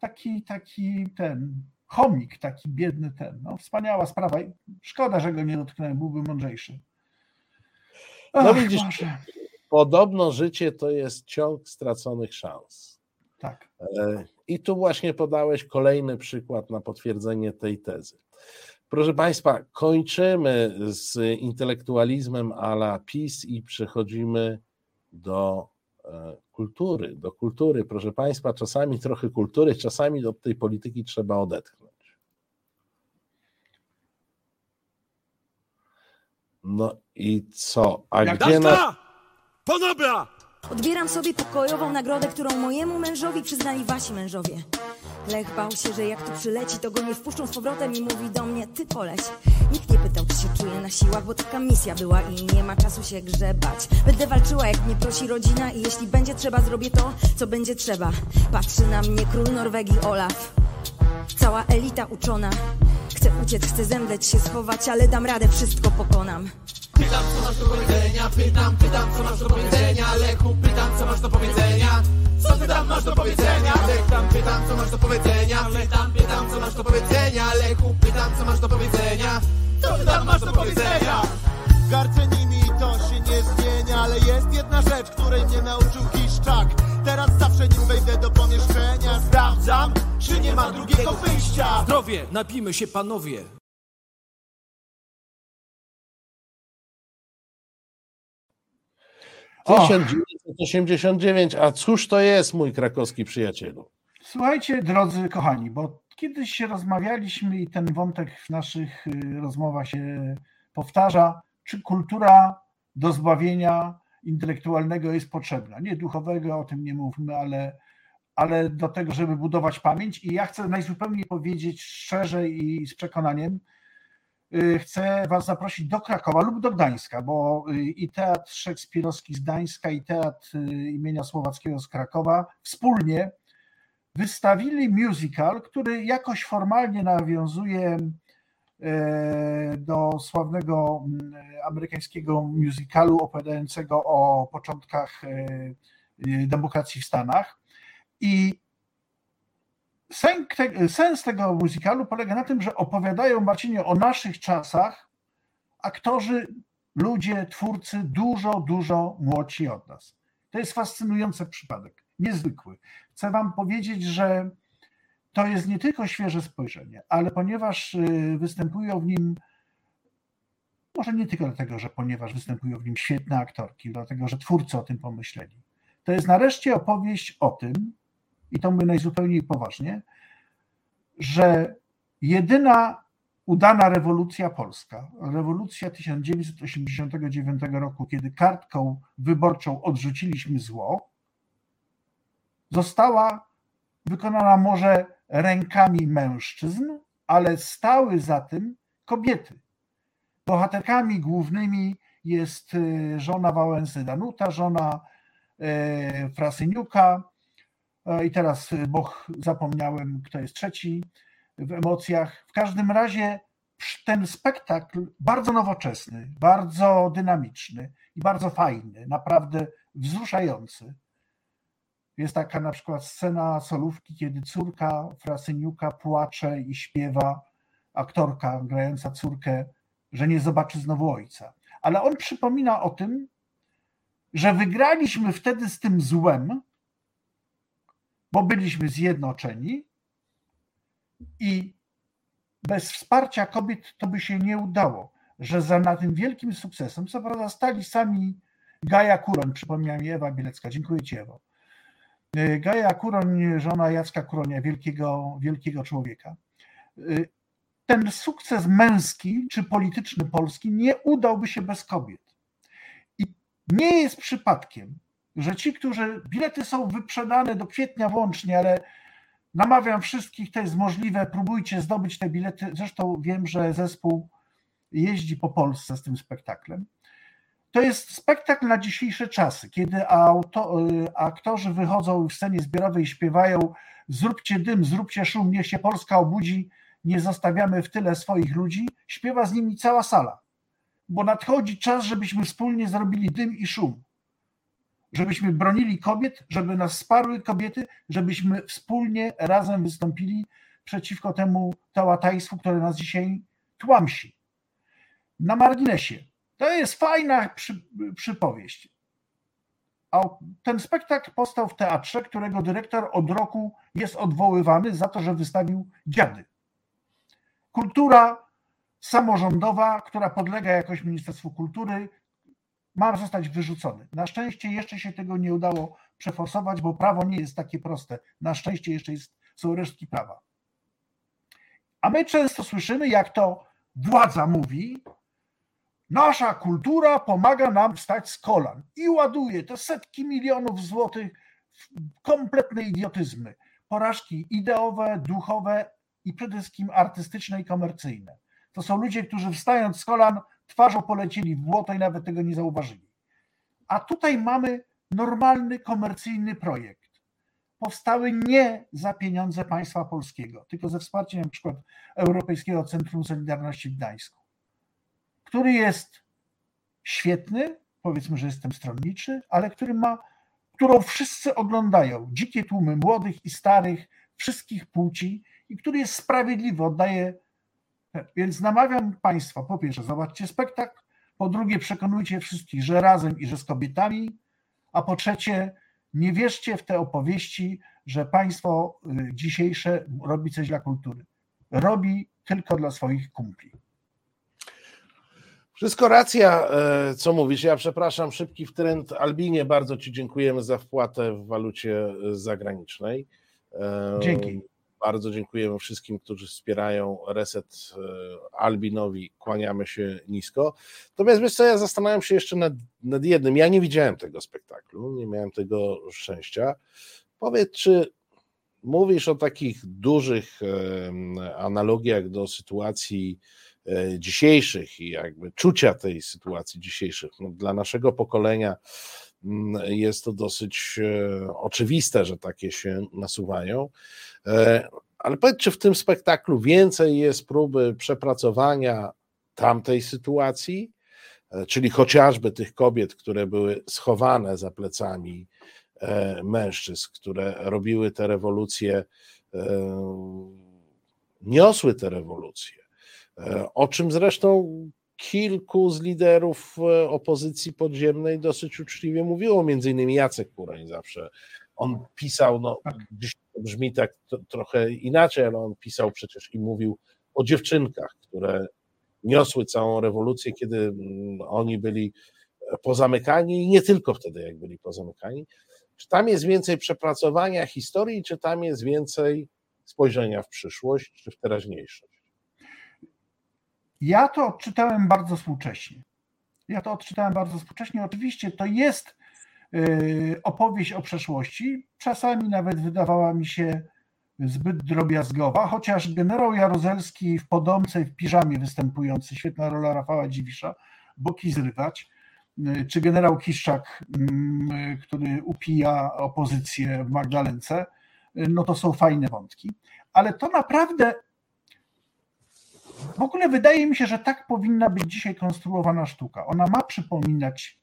taki, taki ten chomik, taki biedny ten. No, wspaniała sprawa. Szkoda, że go nie dotknąłem, byłby mądrzejszy. Ach, no widzisz, Boże. podobno życie to jest ciąg straconych szans. Tak. E, I tu właśnie podałeś kolejny przykład na potwierdzenie tej tezy. Proszę Państwa, kończymy z intelektualizmem ala PiS i przechodzimy do kultury. Do kultury, proszę Państwa, czasami trochę kultury, czasami do tej polityki trzeba odetchnąć. No i co? A Jak gdzie na... Ponobra! Odbieram sobie pokojową nagrodę, którą mojemu mężowi przyznali wasi mężowie. Lech bał się, że jak tu przyleci, to go nie wpuszczą z powrotem i mówi do mnie, ty koleś. Nikt nie pytał, czy się czuję na siłach, bo taka misja była i nie ma czasu się grzebać. Będę walczyła, jak mnie prosi rodzina i jeśli będzie trzeba, zrobię to, co będzie trzeba. Patrzy na mnie król Norwegii Olaf. Cała elita uczona. Chcę uciec, chcę zemdleć się, schować, ale dam radę, wszystko pokonam. Pytam, co masz do powiedzenia, pytam, pytam, co masz do powiedzenia Lechu, pytam, co masz do powiedzenia Co ty tam masz do powiedzenia? Pytam, pytam, co masz do powiedzenia do powiedzenia Lechu, pytam, co masz do powiedzenia. Co ty tam masz do powiedzenia? Gardzę nimi to się nie zmienia Ale jest jedna rzecz, której mnie nauczył Kiszczak. Teraz zawsze nim wejdę do pomieszczenia Sprawdzam, czy nie ma drugiego wyjścia. Zdrowie, napijmy się panowie. 1989, a cóż to jest, mój krakowski przyjacielu? Słuchajcie, drodzy kochani, bo kiedyś rozmawialiśmy i ten wątek w naszych y, rozmowach się powtarza, czy kultura do zbawienia intelektualnego jest potrzebna. Nie duchowego, o tym nie mówmy, ale, ale do tego, żeby budować pamięć. I ja chcę najzupełniej powiedzieć szczerze i z przekonaniem, Y, chcę Was zaprosić do Krakowa lub do Gdańska, bo y, i Teatr Szekspirowski z Gdańska, i Teatr imienia Słowackiego z Krakowa wspólnie wystawili musical, który jakoś formalnie nawiązuje do sławnego mm, amerykańskiego musicalu opowiadającego o początkach demokracji w Stanach. I Sens tego muzykalu polega na tym, że opowiadają Marcinie o naszych czasach aktorzy, ludzie, twórcy dużo, dużo młodsi od nas. To jest fascynujący przypadek, niezwykły. Chcę Wam powiedzieć, że to jest nie tylko świeże spojrzenie, ale ponieważ y, występują w nim, może nie tylko dlatego, że ponieważ występują w nim świetne aktorki, dlatego, że twórcy o tym pomyśleli. To jest nareszcie opowieść o tym, i to mówię najzupełniej poważnie, że jedyna udana rewolucja polska, rewolucja 1989 roku, kiedy kartką wyborczą odrzuciliśmy zło, została wykonana może rękami mężczyzn, ale stały za tym kobiety. Bohaterkami głównymi jest e, żona Wałęsy Danuta, żona e, Frasyniuka, E, I teraz, y, bo zapomniałem, kto jest trzeci w emocjach. W każdym razie ten spektakl bardzo nowoczesny, bardzo dynamiczny i bardzo fajny, naprawdę wzruszający. Jest taka na przykład scena solówki, kiedy córka Frasyniuka płacze i śpiewa, aktorka grająca córkę, że nie zobaczy znowu ojca. Ale on przypomina o tym, że wygraliśmy wtedy z tym złem, bo byliśmy zjednoczeni i bez wsparcia kobiet to by się nie udało, że za na tym wielkim sukcesem, co prawda stali sami Gaja Kuroń, przypomniała mi Ewa Bielecka, dziękuję Ci Ewo. E, Gaja Kuroń, żona Jacka Kuronia, wielkiego, wielkiego człowieka. E, ten sukces męski czy polityczny Polski nie udałby się bez kobiet. I nie jest przypadkiem, że ci, którzy bilety są wyprzedane do kwietnia włącznie, ale namawiam wszystkich, to jest możliwe, próbujcie zdobyć te bilety. Zresztą wiem, że zespół jeździ po Polsce z tym spektaklem. To jest spektakl na dzisiejsze czasy, kiedy auto, y, aktorzy wychodzą w scenie zbiorowej i śpiewają zróbcie dym, zróbcie szum, niech się Polska obudzi, nie zostawiamy w tyle swoich ludzi. Śpiewa z nimi cała sala, bo nadchodzi czas, żebyśmy wspólnie zrobili dym i szum żebyśmy bronili kobiet, żeby nas wsparły kobiety, żebyśmy wspólnie razem wystąpili przeciwko temu tałatajstwu, które nas dzisiaj tłamsi. Na marginesie. To jest fajna przy, przypowieść. A ten spektakl powstał w teatrze, którego dyrektor od roku jest odwoływany za to, że wystawił dziady. Kultura samorządowa, która podlega jakoś Ministerstwu Kultury, ma zostać wyrzucony. Na szczęście jeszcze się tego nie udało przeforsować, bo prawo nie jest takie proste. Na szczęście jeszcze jest, są resztki prawa. A my często słyszymy, jak to władza mówi, nasza kultura pomaga nam wstać z kolan i ładuje te setki milionów złotych w kompletne idiotyzmy, porażki ideowe, duchowe i przede wszystkim artystyczne i komercyjne. To są ludzie, którzy wstając z kolan twarzą polecieli w błoto i nawet tego nie zauważyli. A tutaj mamy normalny, komercyjny projekt. Powstały nie za pieniądze państwa polskiego, tylko ze wsparciem przykład Europejskiego Centrum Solidarności w Gdańsku, który jest świetny, powiedzmy, że jestem stronniczy, ale który ma, którą wszyscy oglądają, dzikie tłumy młodych i starych, wszystkich płci i który jest sprawiedliwy, oddaje więc namawiam Państwa, po pierwsze, zobaczcie spektakl, po drugie, przekonujcie wszystkich, że razem i że z kobietami, a po trzecie, nie wierzcie w te opowieści, że państwo y, dzisiejsze robi coś dla kultury. Robi tylko dla swoich kumpli. Wszystko racja, e, co mówisz. Ja przepraszam, szybki trend. Albinie, bardzo Ci dziękujemy za wpłatę w walucie e, zagranicznej. E, Dzięki. Bardzo dziękujemy wszystkim, którzy wspierają Reset Albinowi. Kłaniamy się nisko. Natomiast wiesz co, ja zastanawiam się jeszcze nad, nad jednym. Ja nie widziałem tego spektaklu, nie miałem tego szczęścia. Powiedz, czy mówisz o takich dużych analogiach do sytuacji dzisiejszych i jakby czucia tej sytuacji dzisiejszych. No, dla naszego pokolenia mm, jest to dosyć e, oczywiste, że takie się nasuwają. E, ale powiedz, czy w tym spektaklu więcej jest próby przepracowania tamtej sytuacji, e, czyli chociażby tych kobiet, które były schowane za plecami e, mężczyzn, które robiły te rewolucje, niosły te rewolucje, o czym zresztą kilku z liderów opozycji podziemnej dosyć uczciwie mówiło, między innymi Jacek Kuroń zawsze. On pisał, no, tak. gdzieś brzmi tak to, trochę inaczej, ale on pisał przecież i mówił o dziewczynkach, które niosły całą rewolucję, kiedy mm, oni byli pozamykani i nie tylko wtedy, jak byli pozamykani. Czy tam jest więcej przepracowania historii, czy tam jest więcej spojrzenia w przyszłość, czy w teraźniejszość? Ja to odczytałem bardzo współcześnie. Ja to odczytałem bardzo współcześnie. Oczywiście to jest Y, opowieść o przeszłości. Czasami nawet wydawała mi się zbyt drobiazgowa, chociaż generał Jaruzelski w Podomce w piżamie występujący, świetna rola Rafała Dziwisza, boki zrywać, czy generał Kiszczak, mm, który upija opozycję w Magdalence, no to są fajne wątki. Ale to naprawdę w ogóle wydaje mi się, że tak powinna być dzisiaj konstruowana sztuka. Ona ma przypominać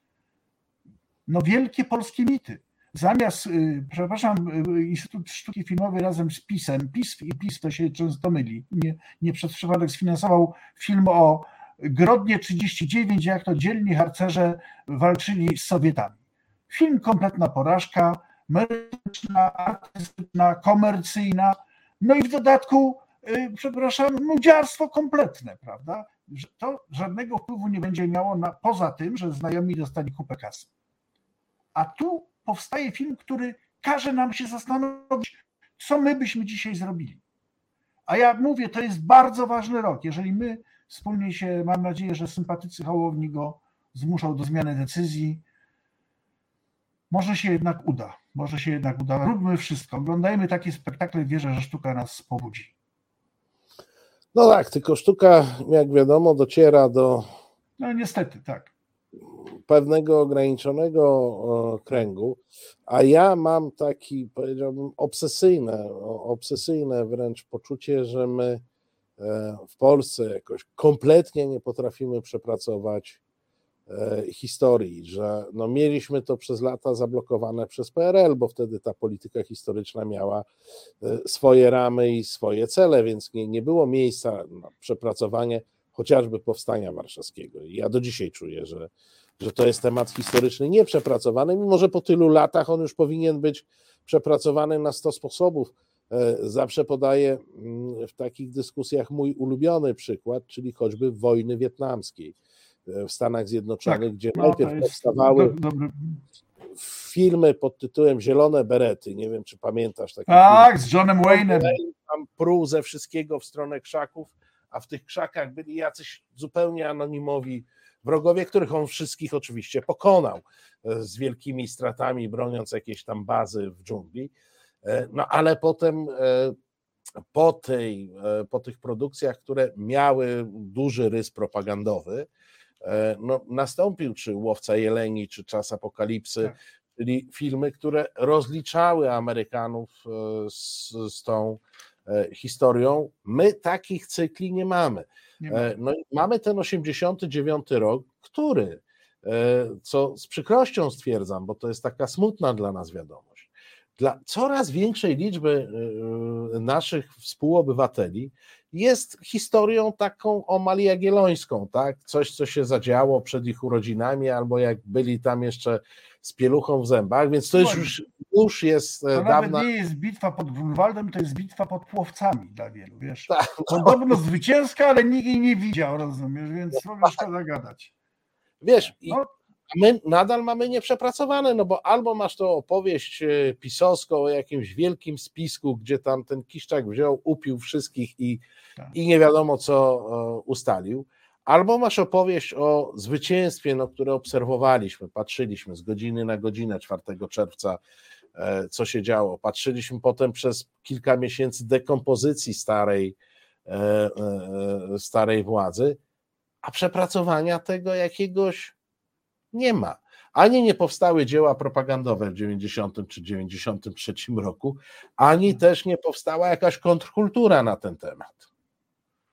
no, wielkie polskie mity. Zamiast, y, przepraszam, y, Instytut Sztuki Filmowej razem z PiSem, PiS i PiS to się często myli, nie, nie przez przypadek sfinansował film o Grodnie 39, jak to dzielni harcerze walczyli z Sowietami. Film kompletna porażka, merytoryczna, artystyczna, komercyjna, no i w dodatku, y, przepraszam, nudziarstwo kompletne, prawda? To żadnego wpływu nie będzie miało na, poza tym, że znajomi dostali kupę kasy. A tu powstaje film, który każe nam się zastanowić, co my byśmy dzisiaj zrobili. A ja mówię, to jest bardzo ważny rok. Jeżeli my wspólnie się, mam nadzieję, że sympatycy Hołowni go zmuszą do zmiany decyzji, może się jednak uda. Może się jednak uda. Róbmy wszystko. Oglądajmy takie spektakle. Wierzę, że sztuka nas pobudzi. No tak, tylko sztuka, jak wiadomo, dociera do. No niestety, tak pewnego ograniczonego kręgu, a ja mam taki, powiedziałbym, obsesyjne, obsesyjne wręcz poczucie, że my e, w Polsce jakoś kompletnie nie potrafimy przepracować historii, że no mieliśmy to przez lata zablokowane przez PRL, bo wtedy ta polityka historyczna miała e, swoje ramy i swoje cele, więc nie, nie było miejsca na przepracowanie chociażby powstania warszawskiego. I ja do dzisiaj czuję, że że to jest temat historyczny nieprzepracowany, mimo że po tylu latach on już powinien być przepracowany na 100 sposobów. E, zawsze podaję mm, w takich dyskusjach mój ulubiony przykład, czyli choćby wojny wietnamskiej e, w Stanach Zjednoczonych, tak, gdzie no, najpierw powstawały filmy pod tytułem Zielone Berety. Nie wiem, czy pamiętasz taki Tak, film. z Johnem Wayne'em. Tam pruł ze wszystkiego w stronę krzaków, a w tych krzakach byli jacyś zupełnie anonimowi Wrogowie, których on wszystkich oczywiście pokonał e, z wielkimi stratami, broniąc jakieś tam bazy w dżungli. E, no ale potem e, po, tej, po tych produkcjach, które miały duży rys propagandowy, no, nastąpił czy Łowca Jeleni, czy Czas Apokalipsy, tak. czyli filmy, które rozliczały Amerykanów z, z tą historią. My takich cykli nie mamy. E, no i mamy ten 89 rok, który, e, co z przykrością stwierdzam, bo to jest taka smutna dla nas wiadomość, dla coraz większej liczby e, naszych współobywateli jest historią taką omal jagiellońską, tak? Coś, co się zadziało przed ich urodzinami, albo jak byli tam jeszcze z pieluchą w zębach, więc to jest już, już jest to dawna... nawet nie jest bitwa pod Grunwaldem, to jest bitwa pod Płowcami dla wielu, wiesz. Tak, no. Podobno zwycięska, ale nikt jej nie widział, rozumiesz, więc w ogóle szkoda gadać. Wiesz, no. My nadal mamy nieprzepracowane, no bo albo masz to opowieść e, pisowską o jakimś wielkim spisku, gdzie tam ten Kiszczak wziął, upił wszystkich i, tak. i nie wiadomo co e, ustalił, Albo masz opowieść o zwycięstwie, no, które obserwowaliśmy, patrzyliśmy z godziny na godzinę 4 czerwca, e, co się działo. Patrzyliśmy potem przez kilka miesięcy dekompozycji starej, starej władzy, a przepracowania tego jakiegoś nie ma. Ani nie powstały dzieła propagandowe w 90 czy 93 roku, ani też nie powstała jakaś kontrkultura na ten temat.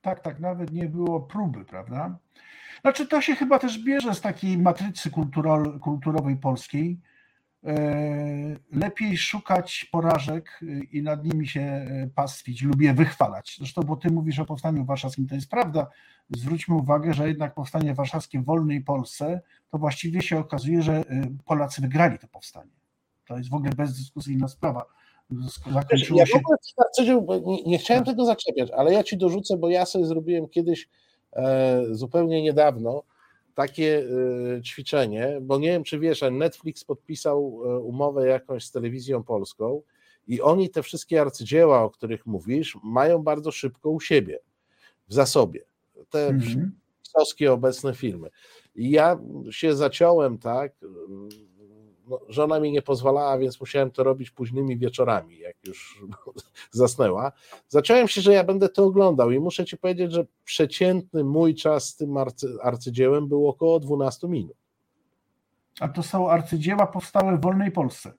Tak, tak, nawet nie było próby, prawda? Znaczy, to się chyba też bierze z takiej matrycy kulturowej polskiej. E, lepiej szukać porażek i nad nimi się e, pastwić lub je wychwalać. Zresztą, bo ty mówisz o powstaniu warszawskim, to jest prawda. Zwróćmy uwagę, że jednak powstanie warszawskie w wolnej Polsce, to właściwie się okazuje, że e, Polacy wygrali to powstanie. To jest w ogóle bezdyskusyjna sprawa zakończyło ja się... Nie, nie chciałem tego zaczepiać, ale ja ci dorzucę, bo ja sobie zrobiłem kiedyś e, zupełnie niedawno takie e, ćwiczenie, bo nie wiem, czy wiesz, ale Netflix podpisał e, umowę jakąś z telewizją polską i oni te wszystkie arcydzieła, o których mówisz, mają bardzo szybko u siebie, w zasobie. Te -hmm. obecne filmy. I ja się zaciąłem, tak, no, żona mi nie pozwalała, więc musiałem to robić późnymi wieczorami, jak już (laughs) zasnęła. Zacząłem się, że ja będę to oglądał i muszę ci powiedzieć, że przeciętny mój czas z tym arcy, arcydziełem był około 12 minut. A to są arcydzieła powstałe w wolnej Polsce.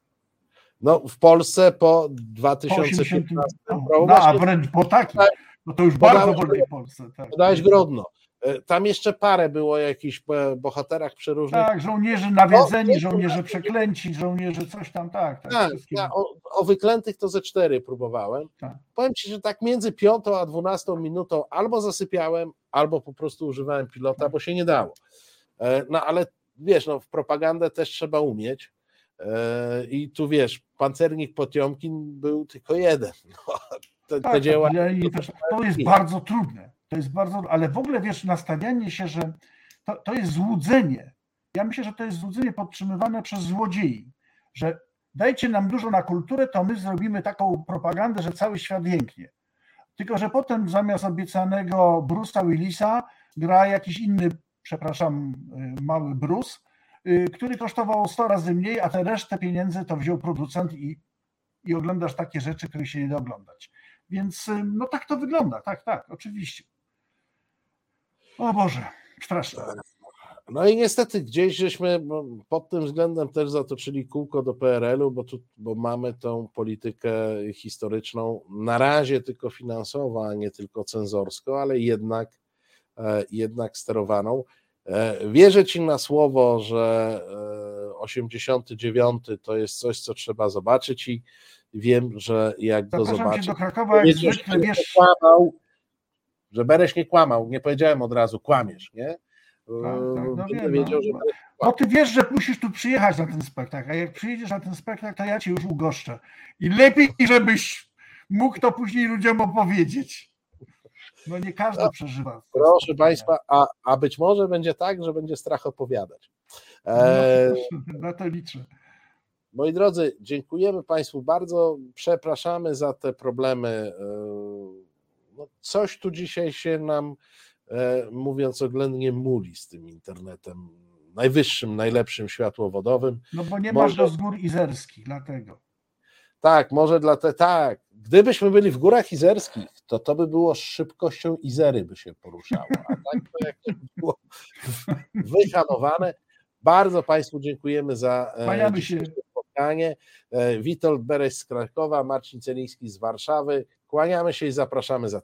No, w Polsce po Po 2015 80, roku. no, a wręcz po takim. No to już Podałeś- bardzo wolnej Polsce. Tak. podałeś Grodno. E, Tam jeszcze parę było jakichś bohaterach przeróżnych. Tak, żołnierze nawiedzeni, żołnierze przeklęci, żołnierze coś tam, tak. tak, Tak, o, o wyklętych to ze cztery próbowałem. Tak. Powiem ci, że tak między piątą a dwunastą minutą albo zasypiałem, albo po prostu używałem pilota, bo się nie dało. E, No ale wiesz, no, w propagandę też trzeba umieć. E, I tu wiesz, pancernik Potiomkin był tylko jeden. (laughs) No, te, Tak, te dzieła. tak, też to jest bardzo trudne. To jest bardzo, ale w ogóle wiesz, nastawianie się, że to, to jest złudzenie. Ja myślę, że to jest złudzenie podtrzymywane przez złodziei, że dajcie nam dużo na kulturę, to my zrobimy taką propagandę, że cały świat jęknie. Tylko, że potem zamiast obiecanego Bruce'a Willisa gra jakiś inny, przepraszam, y, mały Bruce, y, który kosztował 100 razy mniej, a tę resztę pieniędzy to wziął producent i, i oglądasz takie rzeczy, których się nie da oglądać. Więc y, no tak to wygląda, tak, tak, oczywiście. O Boże, straszne. No i niestety gdzieś żeśmy pod tym względem też zatoczyli kółko do PRL-u, bo, tu, bo mamy tą politykę historyczną na razie tylko finansową, a nie tylko cenzorską, ale jednak, e, jednak sterowaną. E, Wierzę ci na słowo, że e, 89 to jest coś, co trzeba zobaczyć i wiem, że jak go Zapraszam cię do Krakowa, jak zwykle, wiesz, że Bereś nie kłamał, nie powiedziałem od razu, kłamiesz, nie? tak, no wiem, wiedział, no, że no. Ty wiesz, że musisz tu przyjechać na ten spektakl, a jak przyjedziesz na ten spektakl, to ja cię już ugoszczę. I lepiej, żebyś mógł to później ludziom opowiedzieć. No nie każdy No, przeżywa. Proszę Państwa, a, a być może będzie tak, że będzie strach opowiadać. E, (laughs) No, na to liczę. moi drodzy, dziękujemy Państwu bardzo. Przepraszamy za te problemy. E, no, coś tu dzisiaj się nam, e, mówiąc oględnie, muli z tym internetem najwyższym, najlepszym światłowodowym. No bo nie Może- masz do gór izerskich, dlatego. Tak, może dla te, tak. Gdybyśmy byli w górach izerskich, to to by było z szybkością Izery by się poruszało. A tak to jak to było wyhamowane. Bardzo Państwu dziękujemy za e, się. dzisiejsze spotkanie. E, Witold Bereś z Krakowa, Marcin Celiński z Warszawy. Kłaniamy się i zapraszamy za